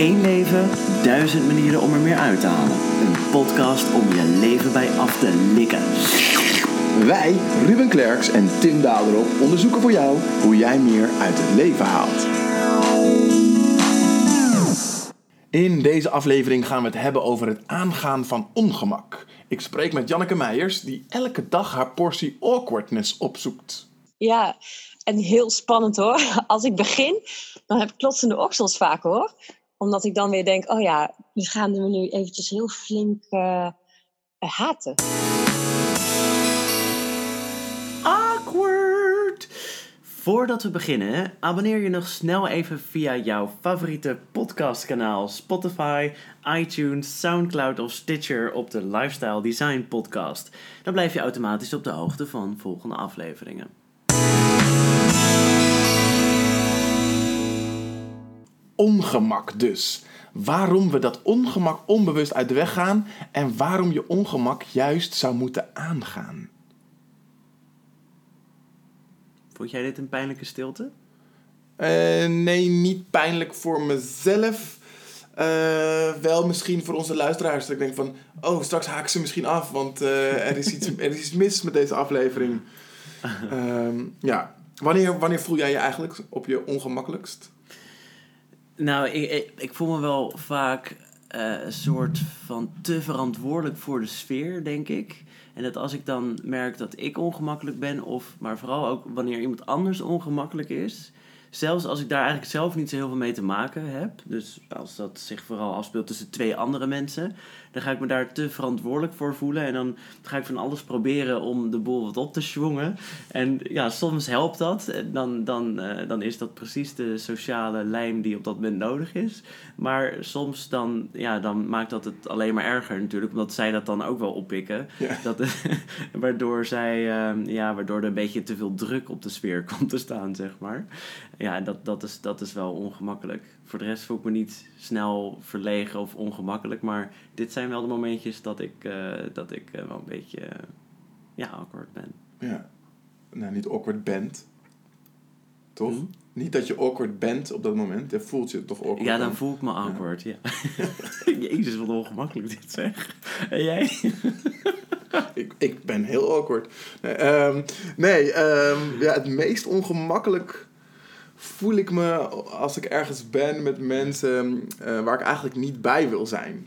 Eén leven, duizend manieren om er meer uit te halen. Een podcast om je leven bij af te likken. Wij, Ruben Klerks en Tim Daderop, onderzoeken voor jou hoe jij meer uit het leven haalt. In deze aflevering gaan we het hebben over het aangaan van ongemak. Ik spreek met Janneke Meijers, die elke dag haar portie awkwardness opzoekt. Ja, en heel spannend hoor. Als ik begin, dan heb ik klotsende oksels vaak hoor. Omdat ik dan weer denk, oh ja, die gaan we nu eventjes heel flink uh, haten. Awkward! Voordat we beginnen, abonneer je nog snel even via jouw favoriete podcastkanaal Spotify, iTunes, Soundcloud of Stitcher op de Lifestyle Design Podcast. Dan blijf je automatisch op de hoogte van volgende afleveringen. Ongemak dus. Waarom we dat ongemak onbewust uit de weg gaan en waarom je ongemak juist zou moeten aangaan. Vond jij dit een pijnlijke stilte? Uh, nee, niet pijnlijk voor mezelf. Uh, wel misschien voor onze luisteraars. Dat ik denk van, oh, straks haak ze misschien af, want uh, er, is iets, er is iets mis met deze aflevering. Ehm, ja, wanneer, wanneer voel jij je eigenlijk op je ongemakkelijkst? Nou, ik, ik, voel me wel vaak uh, een soort van te verantwoordelijk voor de sfeer, denk ik. En dat als ik dan merk dat ik ongemakkelijk ben, of maar vooral ook wanneer iemand anders ongemakkelijk is, zelfs als ik daar eigenlijk zelf niet zo heel veel mee te maken heb, dus als dat zich vooral afspeelt tussen twee andere mensen, dan ga ik me daar te verantwoordelijk voor voelen. En dan ga ik van alles proberen om de boel wat op te schwongen. En ja, soms helpt dat. Dan, dan, uh, dan is dat precies de sociale lijm die op dat moment nodig is. Maar soms dan, ja, dan maakt dat het alleen maar erger natuurlijk. Omdat zij dat dan ook wel oppikken. Ja. Dat, waardoor, zij, uh, ja, waardoor er een beetje te veel druk op de sfeer komt te staan, zeg maar. Ja, dat, dat, is, dat is wel ongemakkelijk. Voor de rest voel ik me niet snel verlegen of ongemakkelijk. Maar dit zijn wel de momentjes dat ik, uh, dat ik uh, wel een beetje uh, ja, awkward ben. Ja, nou niet awkward bent. Toch? Hm? Niet dat je awkward bent op dat moment. Dan voelt je toch awkward. Ja, dan, voel ik me awkward, ja. ja. Jezus, wat ongemakkelijk dit zeg. En jij? ik, ik ben heel awkward. Nee, um, nee um, ja, het meest ongemakkelijk voel ik me als ik ergens ben met mensen uh, waar ik eigenlijk niet bij wil zijn.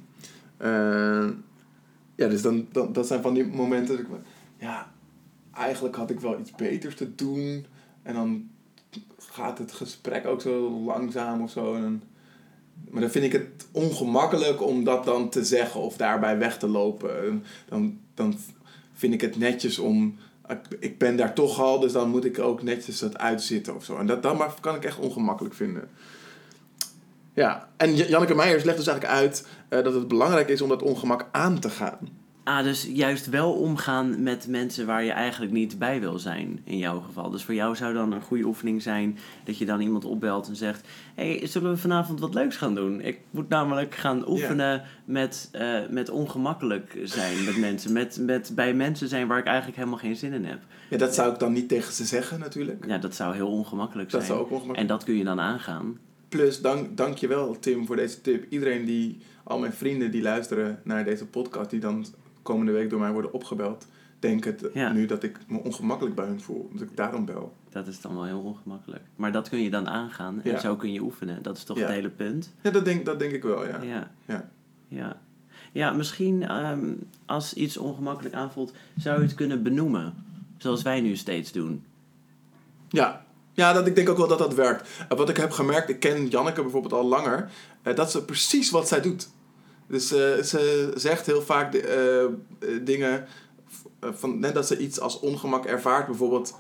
Uh, ja, dus dan, dan, dat zijn van die momenten dat ik ja, eigenlijk had ik wel iets beters te doen. En dan gaat het gesprek ook zo langzaam of zo. En maar dan vind ik het ongemakkelijk om dat dan te zeggen of daarbij weg te lopen. Dan, dan vind ik het netjes om ik ben daar toch al, dus dan moet ik ook netjes dat uitzitten of zo. En dat, dat kan ik echt ongemakkelijk vinden. Ja, en Janneke Meijers legt dus eigenlijk uit uh, dat het belangrijk is om dat ongemak aan te gaan. Ah, dus juist wel omgaan met mensen waar je eigenlijk niet bij wil zijn, in jouw geval. Dus voor jou zou dan een goede oefening zijn dat je dan iemand opbelt en zegt: hey, zullen we vanavond wat leuks gaan doen? Ik moet namelijk gaan oefenen met, uh, met ongemakkelijk zijn met mensen. Met, met bij mensen zijn waar ik eigenlijk helemaal geen zin in heb. Ja, dat zou ik dan niet tegen ze zeggen, natuurlijk. Ja, dat zou heel ongemakkelijk zijn. Dat zou ook ongemakkelijk En dat kun je dan aangaan. Plus, dank, dank je wel, Tim, voor deze tip. Iedereen die, al mijn vrienden die luisteren naar deze podcast, die dan komende week door mij worden opgebeld, denk het ja. nu dat ik me ongemakkelijk bij hun voel. Dat ik daarom bel. Dat is dan wel heel ongemakkelijk. Maar dat kun je dan aangaan en ja. zo kun je oefenen. Dat is toch ja. het hele punt? Ja, dat denk, dat denk ik wel, ja. Ja, ja. ja. misschien um, als iets ongemakkelijk aanvoelt, zou je het kunnen benoemen. Zoals wij nu steeds doen. Ja, ja, dat, ik denk ook wel dat dat werkt. Uh, wat ik heb gemerkt, ik ken Janneke bijvoorbeeld al langer, uh, dat is precies wat zij doet. Dus uh, ze zegt heel vaak de, dingen van net dat ze iets als ongemak ervaart. Bijvoorbeeld,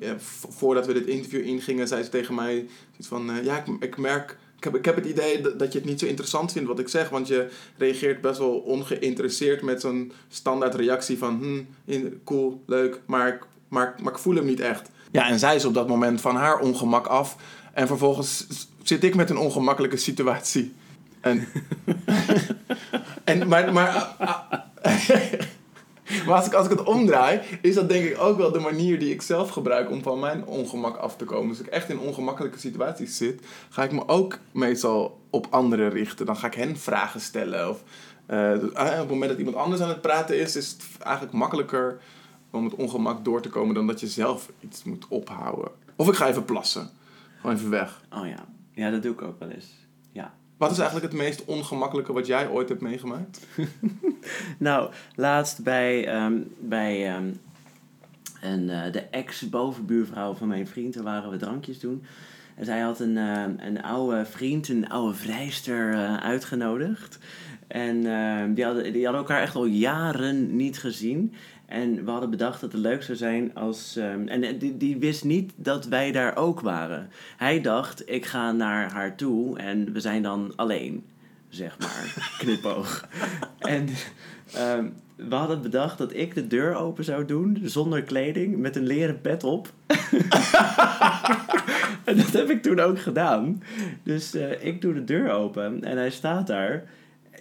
ja, voordat we dit interview ingingen, zei ze tegen mij iets van: Ja, ik, ik merk. Ik heb, ik heb het idee dat je het niet zo interessant vindt wat ik zeg, want je reageert best wel ongeïnteresseerd met zo'n standaard reactie van hm, cool, leuk, maar maar, maar ik voel hem niet echt. Ja, en zij is op dat moment van haar ongemak af. En vervolgens zit ik met een ongemakkelijke situatie. En, en maar, maar Maar als ik, als ik het omdraai, is dat denk ik ook wel de manier die ik zelf gebruik om van mijn ongemak af te komen. Dus als ik echt in ongemakkelijke situaties zit, ga ik me ook meestal op anderen richten. Dan ga ik hen vragen stellen. Of, uh, op het moment dat iemand anders aan het praten is, is het eigenlijk makkelijker om het ongemak door te komen dan dat je zelf iets moet ophouden. Of ik ga even plassen. Gewoon even weg. Oh ja. Ja, dat doe ik ook wel eens. Wat is eigenlijk het meest ongemakkelijke wat jij ooit hebt meegemaakt? nou, laatst bij, um, bij um, en, uh, de ex-bovenbuurvrouw van mijn vriend, daar waren we drankjes doen. En zij had een, uh, een oude vriend, een oude vrijster uh, uitgenodigd. En die, hadden, die hadden elkaar echt al jaren niet gezien. En we hadden bedacht dat het leuk zou zijn als. Um, en die, die wist niet dat wij daar ook waren. Hij dacht, ik ga naar haar toe en we zijn dan alleen, zeg maar. Knipoog. en um, we hadden bedacht dat ik de deur open zou doen, zonder kleding, met een leren pet op. en dat heb ik toen ook gedaan. Dus uh, ik doe de deur open en hij staat daar.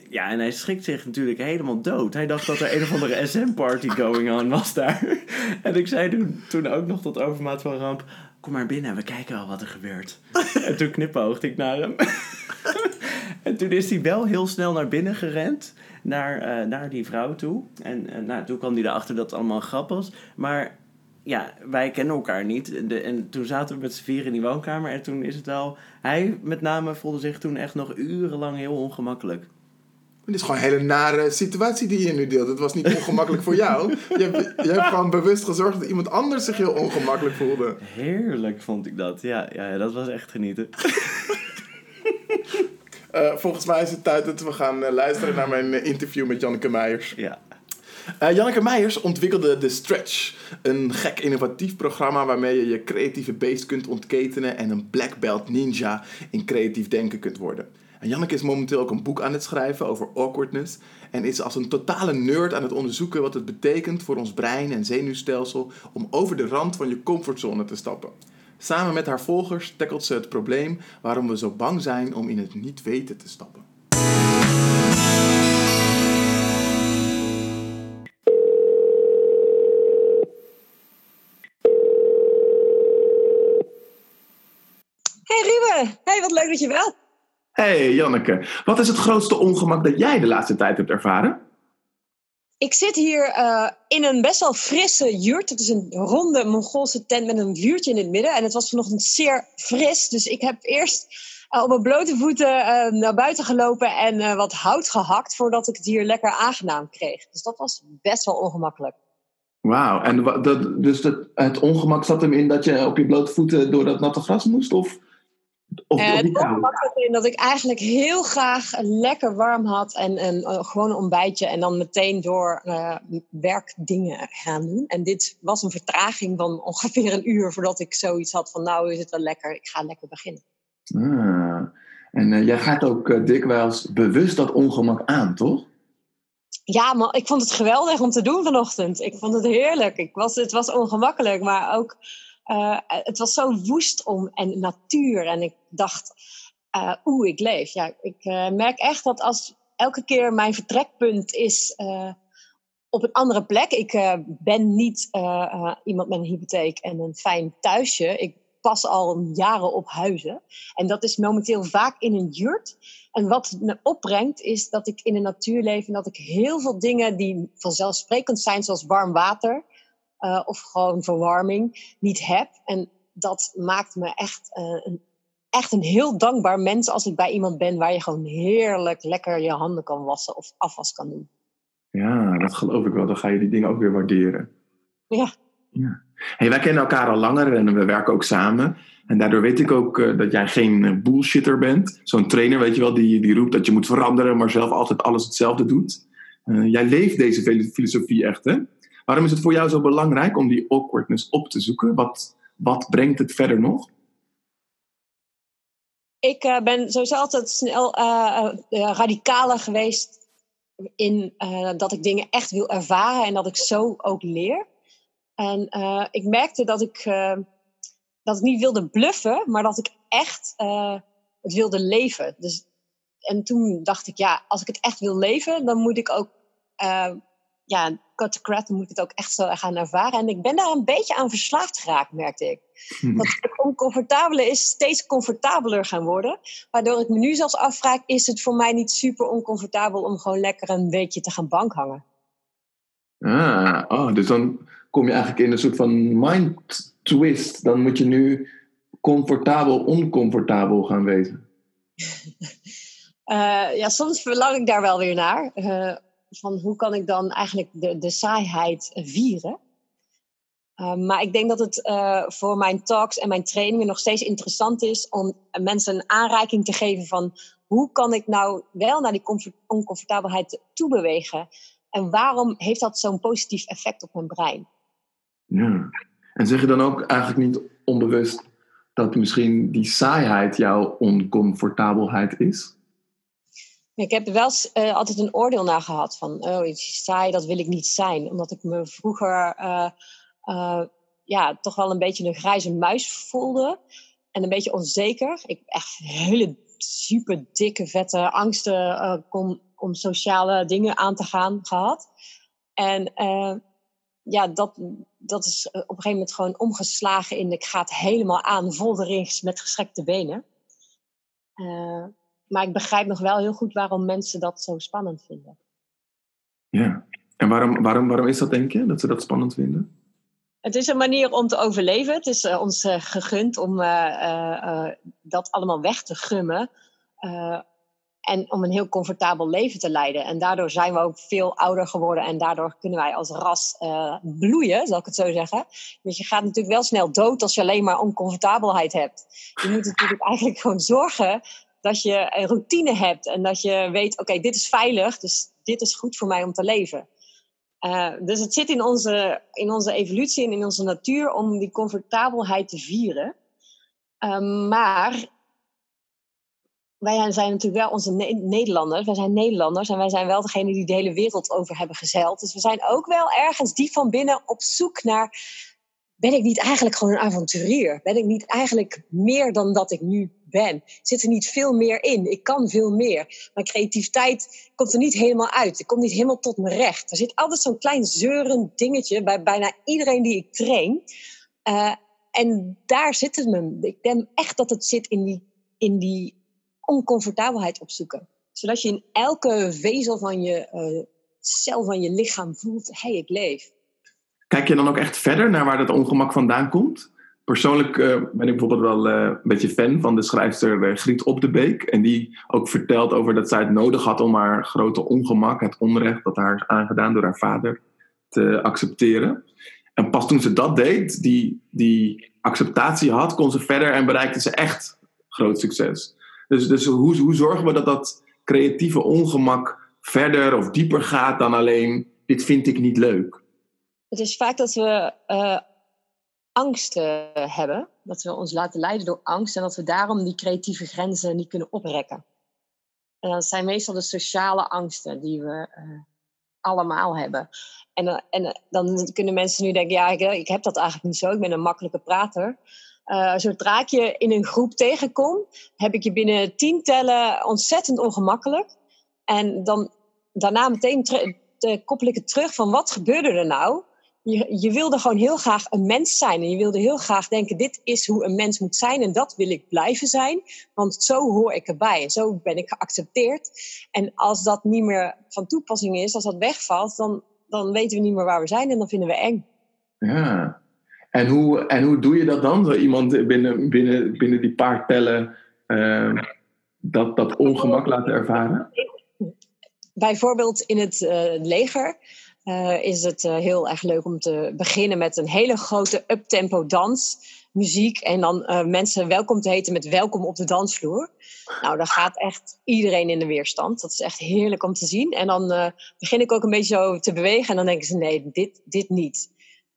Ja, en hij schrikt zich natuurlijk helemaal dood. Hij dacht dat er een of andere SM-party going on was daar. en ik zei toen, toen ook nog tot overmaat van ramp... Kom maar binnen, we kijken al wat er gebeurt. en toen knipoogde ik naar hem. en toen is hij wel heel snel naar binnen gerend. Naar, uh, naar die vrouw toe. En uh, nou, toen kwam hij erachter dat het allemaal grap was. Maar ja, wij kennen elkaar niet. De, en toen zaten we met z'n vier in die woonkamer. En toen is het wel... Hij met name voelde zich toen echt nog urenlang heel ongemakkelijk. Het is gewoon een hele nare situatie die je nu deelt. Het was niet ongemakkelijk voor jou. Je hebt, je hebt gewoon bewust gezorgd dat iemand anders zich heel ongemakkelijk voelde. Heerlijk vond ik dat. Ja, ja dat was echt genieten. uh, volgens mij is het tijd dat we gaan uh, luisteren naar mijn interview met Janneke Meijers. Ja. Janneke Meijers ontwikkelde The Stretch. Een gek innovatief programma waarmee je je creatieve beest kunt ontketenen en een black belt ninja in creatief denken kunt worden. En Janneke is momenteel ook een boek aan het schrijven over awkwardness. En is als een totale nerd aan het onderzoeken wat het betekent voor ons brein en zenuwstelsel om over de rand van je comfortzone te stappen. Samen met haar volgers tackelt ze het probleem waarom we zo bang zijn om in het niet weten te stappen. Hey Ruben, hey, wat leuk dat je belt. Hey Janneke, wat is het grootste ongemak dat jij de laatste tijd hebt ervaren? Ik zit hier uh, in een best wel frisse jurt. Het is een ronde Mongoolse tent met een vuurtje in het midden. En het was vanochtend zeer fris. Dus ik heb eerst uh, op mijn blote voeten uh, naar buiten gelopen en wat hout gehakt voordat ik het hier lekker aangenaam kreeg. Dus dat was best wel ongemakkelijk. Wauw, en dat, dus dat, het ongemak zat hem in dat je op je blote voeten door dat natte gras moest? Of? Of, uh, het ongemak in dat ik eigenlijk heel graag lekker warm had en een uh, gewoon een ontbijtje en dan meteen door uh, werkdingen gaan doen. En dit was een vertraging van ongeveer een uur voordat ik zoiets had van nou is het wel lekker, ik ga lekker beginnen. Ah, en jij gaat ook dikwijls bewust dat ongemak aan, toch? Ja, maar ik vond het geweldig om te doen vanochtend. Ik vond het heerlijk. Ik was, het was ongemakkelijk, maar ook uh, het was zo woest om en natuur. En ik dacht, uh, oeh, ik leef. Ja, ik uh, merk echt dat als elke keer mijn vertrekpunt is op een andere plek. Ik ben niet iemand met een hypotheek en een fijn thuisje. Ik pas al jaren op huizen. En dat is momenteel vaak in een jurt. En wat me opbrengt is dat ik in de natuur leef en dat ik heel veel dingen die vanzelfsprekend zijn, zoals warm water, uh, of gewoon verwarming niet heb. En dat maakt me echt, uh, een, echt een heel dankbaar mens als ik bij iemand ben waar je gewoon heerlijk lekker je handen kan wassen of afwas kan doen. Ja, dat geloof ik wel. Dan ga je die dingen ook weer waarderen. Ja. ja. Hey, wij kennen elkaar al langer en we werken ook samen. En daardoor weet ik ook uh, dat jij geen bullshitter bent. Zo'n trainer, weet je wel, die, die roept dat je moet veranderen, maar zelf altijd alles hetzelfde doet. jij leeft deze filosofie echt, hè? Waarom is het voor jou zo belangrijk om die awkwardness op te zoeken? Wat, wat brengt het verder nog? Ik uh, ben sowieso altijd snel uh, radicaler geweest in dat ik dingen echt wil ervaren en dat ik zo ook leer. En ik merkte dat ik, dat ik niet wilde bluffen, maar dat ik echt het wilde leven. Dus, en toen dacht ik, ja, als ik het echt wil leven, dan moet ik ook ja, cut dan moet ik het ook echt zo gaan ervaren. En ik ben daar een beetje aan verslaafd geraakt, merkte ik. Dat het oncomfortabele is steeds comfortabeler gaan worden. Waardoor ik me nu zelfs afvraag, is het voor mij niet super oncomfortabel om gewoon lekker een beetje te gaan bankhangen? Ah, oh, dus dan kom je eigenlijk in een soort van mind twist. Dan moet je nu comfortabel, oncomfortabel gaan wezen. Uh, ja, soms verlang ik daar wel weer naar. Uh, van hoe kan ik dan eigenlijk de, de saaiheid vieren? Uh, maar ik denk dat het voor mijn talks en mijn trainingen nog steeds interessant is om mensen een aanreiking te geven van hoe kan ik nou wel naar die oncomfortabelheid toe bewegen? En waarom heeft dat zo'n positief effect op mijn brein? Ja, en zeg je dan ook eigenlijk niet onbewust dat misschien die saaiheid jouw oncomfortabelheid is? Ik heb er wel uh, altijd een oordeel naar gehad van, oh, iets saai, dat wil ik niet zijn. Omdat ik me vroeger uh, uh, ja, toch wel een beetje een grijze muis voelde. En een beetje onzeker. Ik echt hele super dikke, vette angsten kon, om sociale dingen aan te gaan gehad. En ja, dat, dat is op een gegeven moment gewoon omgeslagen in ik ga het helemaal aan, vol met gestrekte benen. Maar ik begrijp nog wel heel goed waarom mensen dat zo spannend vinden. Ja, en waarom, waarom, waarom is dat denk je, dat ze dat spannend vinden? Het is een manier om te overleven. Het is uh, ons uh, gegund om uh, dat allemaal weg te gummen. en om een heel comfortabel leven te leiden. En daardoor zijn we ook veel ouder geworden. En daardoor kunnen wij als ras bloeien, zal ik het zo zeggen. Want je gaat natuurlijk wel snel dood als je alleen maar oncomfortabelheid hebt. Je moet natuurlijk eigenlijk gewoon zorgen dat je een routine hebt en dat je weet, oké, dit is veilig, dus dit is goed voor mij om te leven. Uh, dus het zit in onze, in onze evolutie en in onze natuur om die comfortabelheid te vieren. Uh, maar wij zijn natuurlijk wel onze ne Nederlanders. Wij zijn Nederlanders en wij zijn wel degene die de hele wereld over hebben gezeild. Dus we zijn ook wel ergens diep van binnen op zoek naar... Ben ik niet eigenlijk gewoon een avonturier? Ben ik niet eigenlijk meer dan dat ik nu ben. Zit er niet veel meer in. Ik kan veel meer. Mijn creativiteit komt er niet helemaal uit. Ik kom niet helemaal tot mijn recht. Er zit altijd zo'n klein zeurend dingetje bij bijna iedereen die ik train. Uh, en daar zit het me. Ik denk echt dat het zit in die, in die oncomfortabelheid opzoeken. Zodat je in elke vezel van je uh, cel van je lichaam voelt: hé, hey, ik leef. Kijk je dan ook echt verder naar waar dat ongemak vandaan komt? Persoonlijk uh, ben ik bijvoorbeeld wel uh, een beetje fan van de schrijfster uh, Griet Op de Beek. En die ook vertelt over dat zij het nodig had om haar grote ongemak, het onrecht dat haar is aangedaan door haar vader, te accepteren. En pas toen ze dat deed, die, die acceptatie had, kon ze verder en bereikte ze echt groot succes. Dus, dus hoe, hoe zorgen we dat dat creatieve ongemak verder of dieper gaat dan alleen dit vind ik niet leuk? Het is vaak dat we angst hebben. Dat we ons laten leiden door angst en dat we daarom die creatieve grenzen niet kunnen oprekken. En dat zijn meestal de sociale angsten die we uh, allemaal hebben. En, uh, en uh, dan kunnen mensen nu denken, ja, ik, ik, heb dat eigenlijk niet zo. Ik ben een makkelijke prater. zodra ik je in een groep tegenkom, heb ik je binnen tien tellen ontzettend ongemakkelijk. En dan daarna meteen koppel ik het terug van wat gebeurde er nou? Je, je wilde gewoon heel graag een mens zijn. En je wilde heel graag denken, dit is hoe een mens moet zijn. En dat wil ik blijven zijn. Want zo hoor ik erbij. En zo ben ik geaccepteerd. En als dat niet meer van toepassing is, als dat wegvalt, dan, dan weten we niet meer waar we zijn. En dan vinden we eng. Ja. En hoe, en hoe doe je dat dan? Zo iemand binnen, binnen, binnen die paar tellen uh, dat, dat ongemak laten ervaren? Bijvoorbeeld in het uh, leger uh, is het uh, heel erg leuk om te beginnen met een hele grote uptempo dans. Muziek en dan uh, mensen welkom te heten met welkom op de dansvloer. Nou, dan gaat echt iedereen in de weerstand. Dat is echt heerlijk om te zien. En dan begin ik ook een beetje zo te bewegen en dan denken ze nee, dit, dit niet.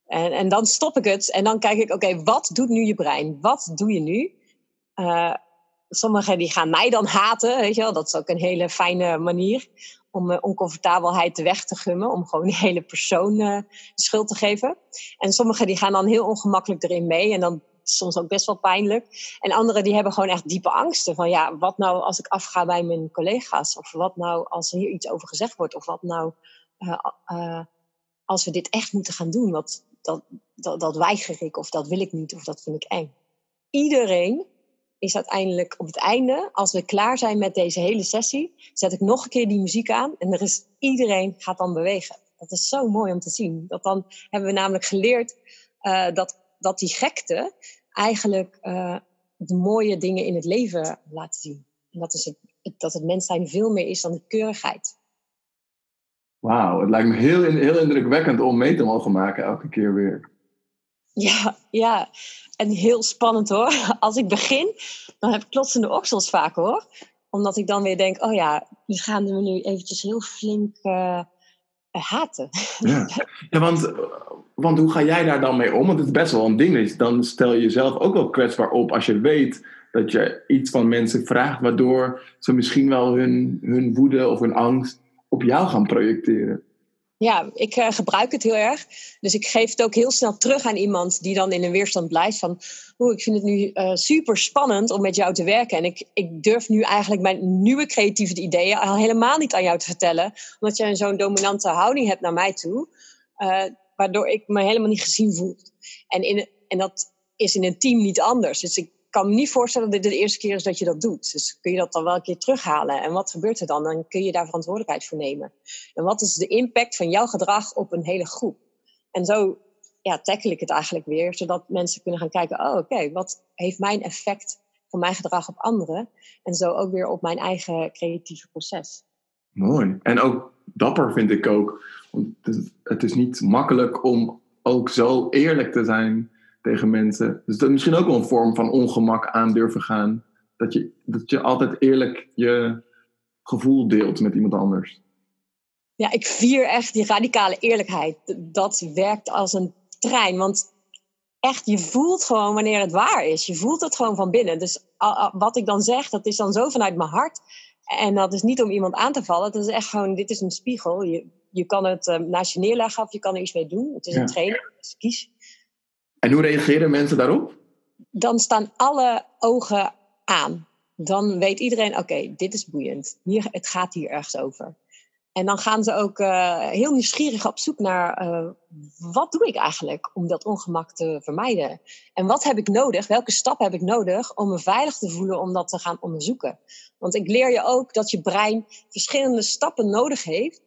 En, en dan stop ik het en dan kijk ik, oké, wat doet nu je brein? Wat doe je nu? sommigen die gaan mij dan haten, weet je wel. Dat is ook een hele fijne manier om uh, oncomfortabelheid weg te gummen, om gewoon de hele persoon de schuld te geven. En sommigen die gaan dan heel ongemakkelijk erin mee en dan soms ook best wel pijnlijk. En anderen die hebben gewoon echt diepe angsten van ja, wat nou als ik afga bij mijn collega's? Of wat nou als er hier iets over gezegd wordt? Of wat nou uh, als we dit echt moeten gaan doen, wat, dat, dat, dat weiger ik of dat wil ik niet of dat vind ik eng. Iedereen is uiteindelijk op het einde, als we klaar zijn met deze hele sessie, zet ik nog een keer die muziek aan en er is, iedereen gaat dan bewegen. Dat is zo mooi om te zien. Dat dan hebben we namelijk geleerd uh, dat, dat die gekte eigenlijk uh, de mooie dingen in het leven laat zien. En dat, is het, dat het mens zijn veel meer is dan de keurigheid. Wauw, het lijkt me heel, heel indrukwekkend om mee te mogen maken elke keer weer. Ja, ja, en heel spannend hoor. Als ik begin, dan heb ik klotsende oksels vaak hoor. Omdat ik dan weer denk, oh ja, die gaan we nu eventjes heel flink uh, haten. Ja, ja want, want hoe ga jij daar dan mee om? Want het is best wel een ding. Dan stel je jezelf ook wel kwetsbaar op als je weet dat je iets van mensen vraagt, waardoor ze misschien wel hun, hun woede of hun angst op jou gaan projecteren. Ja, ik uh, gebruik het heel erg. Dus ik geef het ook heel snel terug aan iemand die dan in een weerstand blijft van... Oeh, ik vind het nu uh, super spannend om met jou te werken. En ik, ik durf nu eigenlijk mijn nieuwe creatieve ideeën al helemaal niet aan jou te vertellen. Omdat jij zo'n dominante houding hebt naar mij toe. Uh, waardoor ik me helemaal niet gezien voel. En, in, en dat is in een team niet anders. Dus ik kan me niet voorstellen dat dit de eerste keer is dat je dat doet. Dus kun je dat dan wel een keer terughalen. En wat gebeurt er dan? Dan kun je daar verantwoordelijkheid voor nemen. En wat is de impact van jouw gedrag op een hele groep? En zo ja, tackle ik het eigenlijk weer, zodat mensen kunnen gaan kijken: oh, oké, wat heeft mijn effect van mijn gedrag op anderen? En zo ook weer op mijn eigen creatieve proces. Mooi. En ook dapper vind ik ook. Want het is niet makkelijk om ook zo eerlijk te zijn tegen mensen. Dus dat is misschien ook wel een vorm van ongemak aan durven gaan. Dat je, dat je altijd eerlijk je gevoel deelt met iemand anders. Ja, ik vier echt die radicale eerlijkheid. Dat werkt als een trein. Want echt, je voelt gewoon wanneer het waar is. Je voelt het gewoon van binnen. Dus wat ik dan zeg, dat is dan zo vanuit mijn hart. En dat is niet om iemand aan te vallen. Dat is echt gewoon, dit is een spiegel. Je, je kan het uh, naast je neerleggen of je kan er iets mee doen. Het is een training, dus kies. En hoe reageren mensen daarop? Dan staan alle ogen aan. Dan weet iedereen, oké, dit is boeiend. Hier, het gaat hier ergens over. En dan gaan ze ook uh, heel nieuwsgierig op zoek naar uh, wat doe ik eigenlijk om dat ongemak te vermijden? En wat heb ik nodig? Welke stap heb ik nodig om me veilig te voelen om dat te gaan onderzoeken? Want ik leer je ook dat je brein verschillende stappen nodig heeft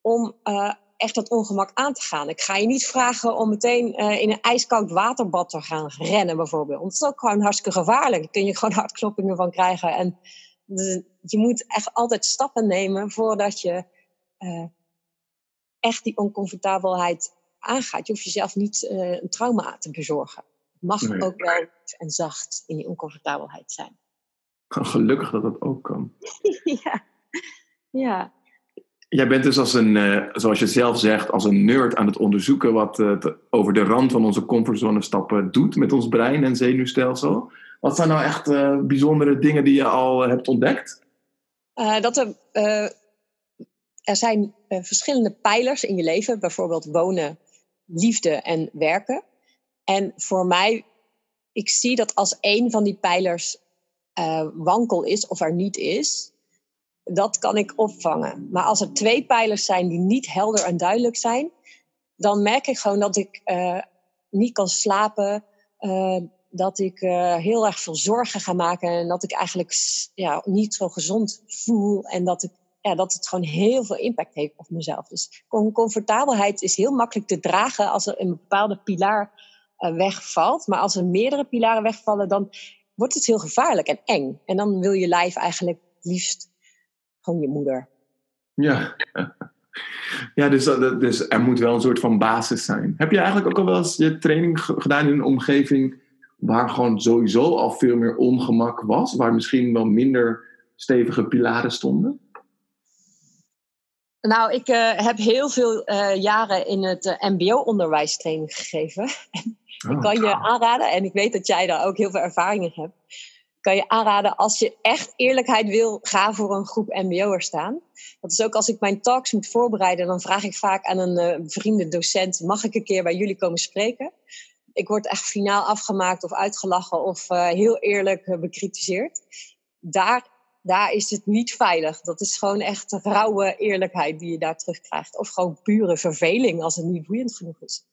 om uh, echt dat ongemak aan te gaan. Ik ga je niet vragen om meteen uh, in een ijskoud waterbad te gaan rennen, bijvoorbeeld. Want dat is ook gewoon hartstikke gevaarlijk. Daar kun je gewoon hartkloppingen van krijgen. En je moet echt altijd stappen nemen voordat je uh, echt die oncomfortabelheid aangaat. Je hoeft jezelf niet uh, een trauma te bezorgen. Het mag nee. ook wel en zacht in die oncomfortabelheid zijn. Gelukkig dat dat ook kan. ja. ja. Jij bent dus als een, uh, zoals je zelf zegt, als een nerd aan het onderzoeken wat uh, over de rand van onze comfortzone stappen doet met ons brein en zenuwstelsel. Wat zijn nou echt uh, bijzondere dingen die je al hebt ontdekt? dat er, er zijn verschillende pijlers in je leven, bijvoorbeeld wonen, liefde en werken. En voor mij, ik zie dat als een van die pijlers wankel is of er niet is, dat kan ik opvangen. Maar als er twee pijlers zijn die niet helder en duidelijk zijn, dan merk ik gewoon dat ik uh, niet kan slapen. Uh, dat ik uh, heel erg veel zorgen ga maken. En dat ik eigenlijk ja, niet zo gezond voel. En dat, ik, ja, dat het gewoon heel veel impact heeft op mezelf. Dus comfortabelheid is heel makkelijk te dragen als er een bepaalde pilaar wegvalt. Maar als er meerdere pilaren wegvallen, dan wordt het heel gevaarlijk en eng. En dan wil je lijf eigenlijk liefst je moeder. Ja, ja dus, dus er moet wel een soort van basis zijn. Heb je eigenlijk ook al wel eens je training gedaan in een omgeving waar gewoon sowieso al veel meer ongemak was? Waar misschien wel minder stevige pilaren stonden? Nou, ik uh, heb heel veel uh, jaren in het uh, MBO-onderwijs training gegeven. Oh, ik kan je aanraden, en ik weet dat jij daar ook heel veel ervaring in hebt kan je aanraden als je echt eerlijkheid wil, ga voor een groep MBO'ers staan. Dat is ook als ik mijn talks moet voorbereiden, dan vraag ik vaak aan een uh, vrienden docent: mag ik een keer bij jullie komen spreken? Ik word echt finaal afgemaakt of uitgelachen of uh, heel eerlijk uh, bekritiseerd. Daar daar is het niet veilig. Dat is gewoon echt rauwe eerlijkheid die je daar terugkrijgt. Of gewoon pure verveling als het niet boeiend genoeg is.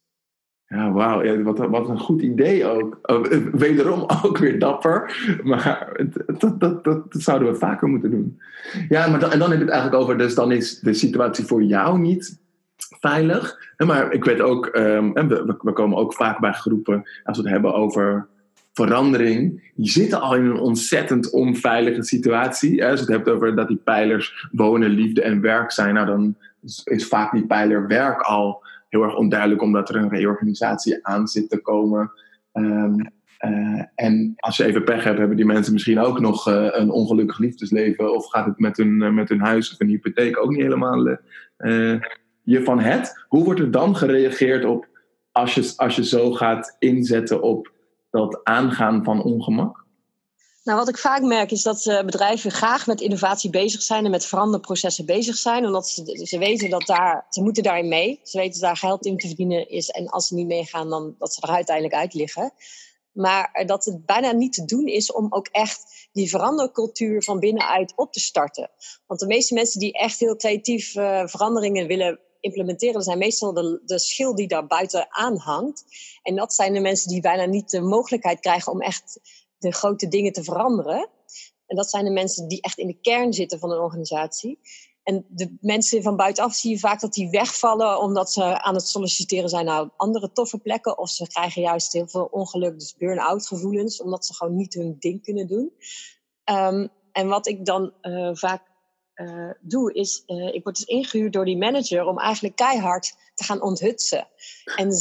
Ja, wauw. Ja, wat, wat een goed idee ook. Oh, eh, wederom ook weer dapper. Maar dat, dat, dat, zouden we vaker moeten doen. Ja, maar dan, en dan heb je het eigenlijk over... Dus dan is de situatie voor jou niet veilig. Maar ik weet ook... Um, we, we komen ook vaak bij groepen... Als we het hebben over verandering. Die zitten al in een ontzettend onveilige situatie. Als je het hebt over dat die pijlers wonen, liefde en werk zijn... Nou, dan is vaak die pijler werk al heel erg onduidelijk omdat er een reorganisatie aan zit te komen. Ehm, eh, en als je even pech hebt, hebben die mensen misschien ook nog uh, een ongelukkig liefdesleven. Of gaat het met hun, uh, met hun huis of een hypotheek ook niet helemaal je van het. Hoe wordt er dan gereageerd op als je, als je zo gaat inzetten op dat aangaan van ongemak? Nou, wat ik vaak merk is dat uh, bedrijven graag met innovatie bezig zijn en met veranderprocessen bezig zijn. Omdat ze, ze weten dat daar, ze moeten daarin mee. Ze weten dat daar geld in te verdienen is. En als ze niet meegaan, dan dat ze er uiteindelijk uit liggen. Maar dat het bijna niet te doen is om ook echt die verandercultuur van binnenuit op te starten. Want de meeste mensen die echt heel creatief uh, veranderingen willen implementeren, zijn meestal de, de schil die daar buiten aan hangt. En dat zijn de mensen die bijna niet de mogelijkheid krijgen om echt de grote dingen te veranderen. En dat zijn de mensen die echt in de kern zitten van een organisatie. En de mensen van buitenaf zie je vaak dat die wegvallen omdat ze aan het solliciteren zijn naar andere toffe plekken. Of ze krijgen juist heel veel ongeluk, dus burn-out gevoelens, omdat ze gewoon niet hun ding kunnen doen. Ehm, en wat ik dan uh, vaak uh, doe, is uh, ik word dus ingehuurd door die manager om eigenlijk keihard te gaan onthutsen. En,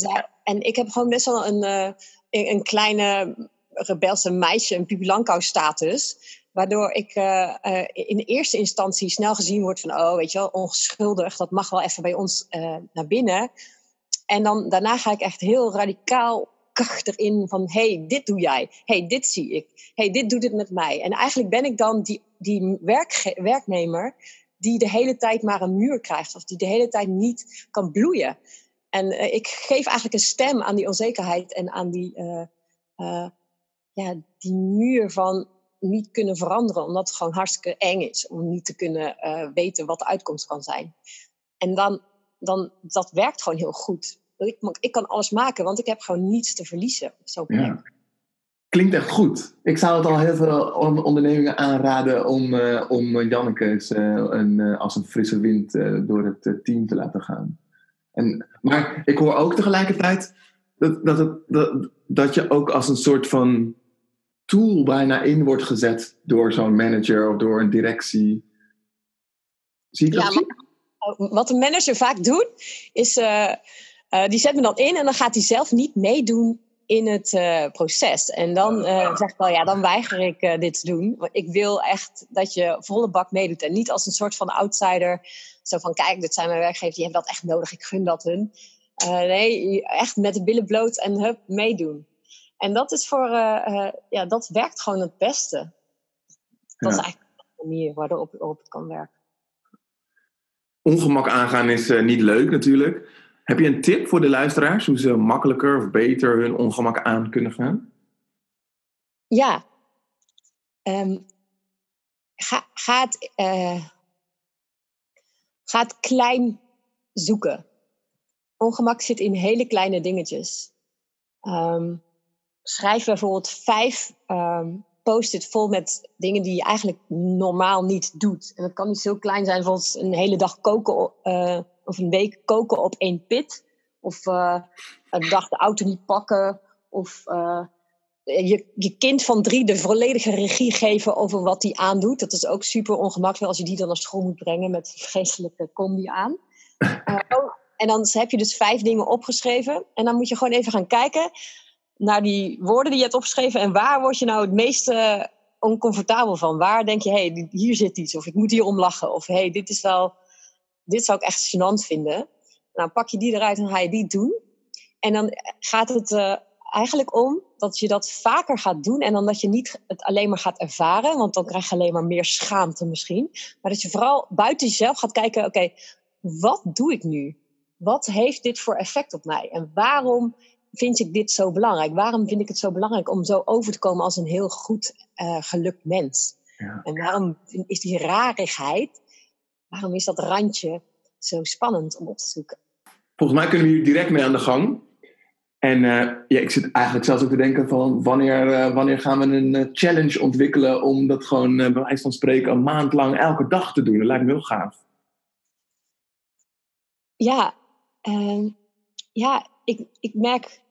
en ik heb gewoon best wel een, een kleine rebelse meisje, een Pipi status. Waardoor ik uh, uh, in eerste instantie snel gezien word van, oh, weet je wel, ongeschuldig, dat mag wel even bij ons uh, naar binnen. En dan daarna ga ik echt heel radicaal kracht erin van, hey, dit doe jij. hey, dit zie ik. hey, dit doet het met mij. En eigenlijk ben ik dan die, die werk, werknemer die de hele tijd maar een muur krijgt. Of die de hele tijd niet kan bloeien. En ik geef eigenlijk een stem aan die onzekerheid en aan die ja, die muur van niet kunnen veranderen, omdat het gewoon hartstikke eng is om niet te kunnen uh, weten wat de uitkomst kan zijn. En dan, dan, dat werkt gewoon heel goed. Ik, ik kan alles maken, want ik heb gewoon niets te verliezen. Zo ja. Klinkt echt goed. Ik zou het al heel veel ondernemingen aanraden om, uh, om Janneke uh, een, als een frisse wind door het team te laten gaan. En, maar ik hoor ook tegelijkertijd dat, dat, het, dat, dat je ook als een soort van tool bijna in wordt gezet door zo'n manager of door een directie. Zie je dat? Ja, wat een manager vaak doet, is uh, uh, die zet me dan in en dan gaat hij zelf niet meedoen in het uh, proces. En dan zeg ik wel, ja, dan weiger ik dit te doen. Want ik wil echt dat je volle bak meedoet en niet als een soort van outsider. Zo van, kijk, dit zijn mijn werkgevers, die hebben dat echt nodig, ik gun dat hun. nee, echt met de billen bloot en hup, meedoen. En dat is voor, uh, ja, dat werkt gewoon het beste. Dat is eigenlijk de manier waarop, waarop het kan werken. Ongemak aangaan is uh, niet leuk natuurlijk. Heb je een tip voor de luisteraars hoe ze makkelijker of beter hun ongemak aan kunnen gaan? Ja. Um, ga, ga, het, ga het klein zoeken. Ongemak zit in hele kleine dingetjes. Um, schrijf bijvoorbeeld vijf um, post-it vol met dingen die je eigenlijk normaal niet doet. En dat kan niet zo klein zijn, bijvoorbeeld een hele dag koken uh, of een week koken op één pit. Of uh, een dag de auto niet pakken. Of uh, je, je kind van drie de volledige regie geven over wat hij aandoet. Dat is ook super ongemakkelijk als je die dan naar school moet brengen met vreselijke combi aan. En dan heb je dus vijf dingen opgeschreven. En dan moet je gewoon even gaan kijken naar die woorden die je hebt opgeschreven en waar word je nou het meest uh, oncomfortabel van? Waar denk je, hé, hey, hier zit iets, of ik moet hier om lachen, of hé, hey, dit is wel, dit zou ik echt gênant vinden. Nou, pak je die eruit en ga je die doen. En dan gaat het uh, eigenlijk om dat je dat vaker gaat doen en dan dat je niet het alleen maar gaat ervaren, want dan krijg je alleen maar meer schaamte misschien. Maar dat je vooral buiten jezelf gaat kijken, oké, wat doe ik nu? Wat heeft dit voor effect op mij? En waarom vind ik dit zo belangrijk? Waarom vind ik het zo belangrijk om zo over te komen als een heel goed uh, gelukt mens? Ja. En waarom is die rarigheid, waarom is dat randje zo spannend om op te zoeken? Volgens mij kunnen we hier direct mee aan de gang. En eh, ja, ik zit eigenlijk zelfs ook te denken van wanneer, eh, wanneer gaan we een challenge ontwikkelen om dat gewoon bij wijze van spreken een maand lang elke dag te doen. Dat lijkt me heel gaaf. Ja, ehm, ja ik, ik merk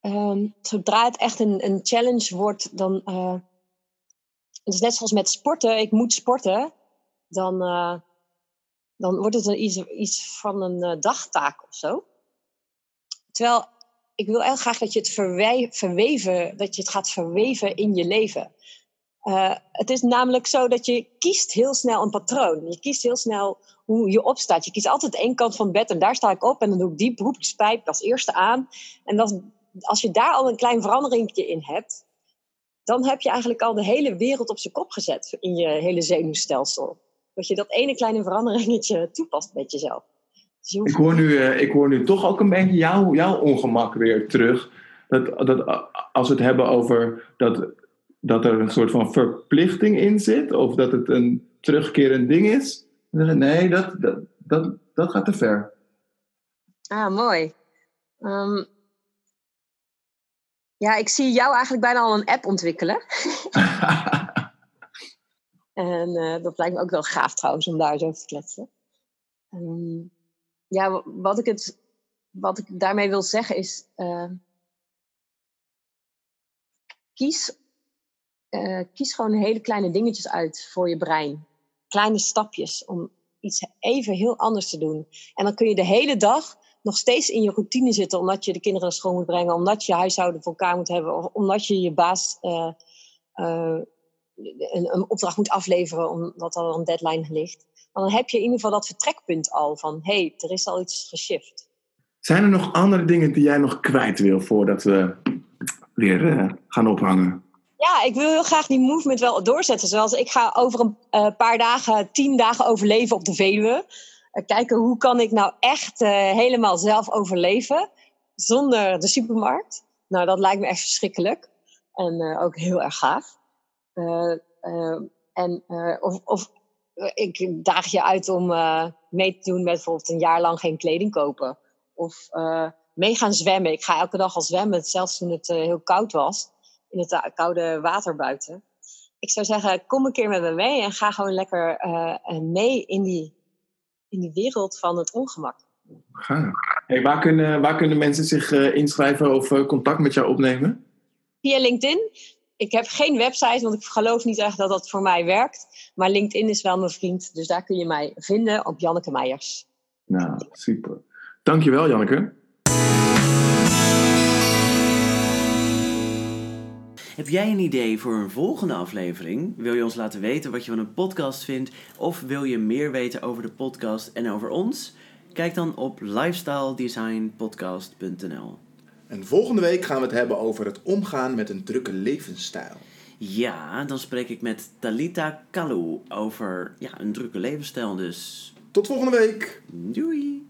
ehm, zodra het echt een, een challenge wordt, dan. eh, het is net zoals met sporten, ik moet sporten, dan, eh, dan wordt het een, iets, iets van een eh, dagtaak of zo. Terwijl ik wil heel graag dat je het verweven, dat je het gaat verweven in je leven. Eh, het is namelijk zo dat je kiest heel snel een patroon. Je kiest heel snel hoe je opstaat. Je kiest altijd één kant van bed en daar sta ik op en dan doe ik die beroepspijp als eerste aan. En dat, als je daar al een klein veranderingje in hebt, dan heb je eigenlijk al de hele wereld op zijn kop gezet in je hele zenuwstelsel. Dat je dat ene kleine veranderingetje toepast met jezelf. Dus Ik hoor nu, eh, ik hoor nu toch ook een beetje jouw, jouw ongemak weer terug. Dat, dat, als we het hebben over dat, dat er een soort van verplichting in zit, of dat het een terugkerend ding is. Nee, dat, dat, dat, dat gaat te ver. Ah, mooi. Ehm, ja, ik zie jou eigenlijk bijna al een app ontwikkelen. En eh, dat lijkt me ook wel gaaf trouwens om daar zo over te kletsen. Ehm, ja, wa- wat ik, het, wat ik daarmee wil zeggen is... eh, kies, eh, kies gewoon hele kleine dingetjes uit voor je brein. Kleine stapjes om iets even heel anders te doen. En dan kun je de hele dag nog steeds in je routine zitten... omdat je de kinderen naar school moet brengen... omdat je huishouden voor elkaar moet hebben... of omdat je je baas... eh, eh, een, een opdracht moet afleveren omdat er een deadline ligt. Dan heb je in ieder geval dat vertrekpunt al van hé, hey, er is al iets geshift. Zijn er nog andere dingen die jij nog kwijt wil voordat we weer gaan ophangen? Ja, ik wil heel graag die movement wel doorzetten. Zoals ik ga over een eh, paar dagen, tien dagen overleven op de Veluwe. Eh, kijken hoe kan ik nou echt eh, helemaal zelf overleven zonder de supermarkt. Nou, dat lijkt me echt verschrikkelijk. En ook heel erg gaaf. En of, of ik daag je uit om mee te doen met bijvoorbeeld een jaar lang geen kleding kopen. Of mee gaan zwemmen. Ik ga elke dag al zwemmen, zelfs toen het heel koud was. In het eh, koude water buiten. Ik zou zeggen, kom een keer met me mee en ga gewoon lekker eh, eh, mee in die, in die wereld van het ongemak. Gaaf. Hey, waar, kunnen, waar kunnen mensen zich inschrijven of contact met jou opnemen? Via LinkedIn. Ik heb geen website, want ik geloof niet echt dat dat voor mij werkt. Maar LinkedIn is wel mijn vriend, dus daar kun je mij vinden op Janneke Meijers. Nou, super. Dankjewel, Janneke. Heb jij een idee voor een volgende aflevering? Wil je ons laten weten wat je van een podcast vindt? Of wil je meer weten over de podcast en over ons? Kijk dan op lifestyledesignpodcast.nl. En volgende week gaan we het hebben over het omgaan met een drukke levensstijl. Ja, dan spreek ik met Talita Kalu over ja, een drukke levensstijl dus. Tot volgende week! Doei!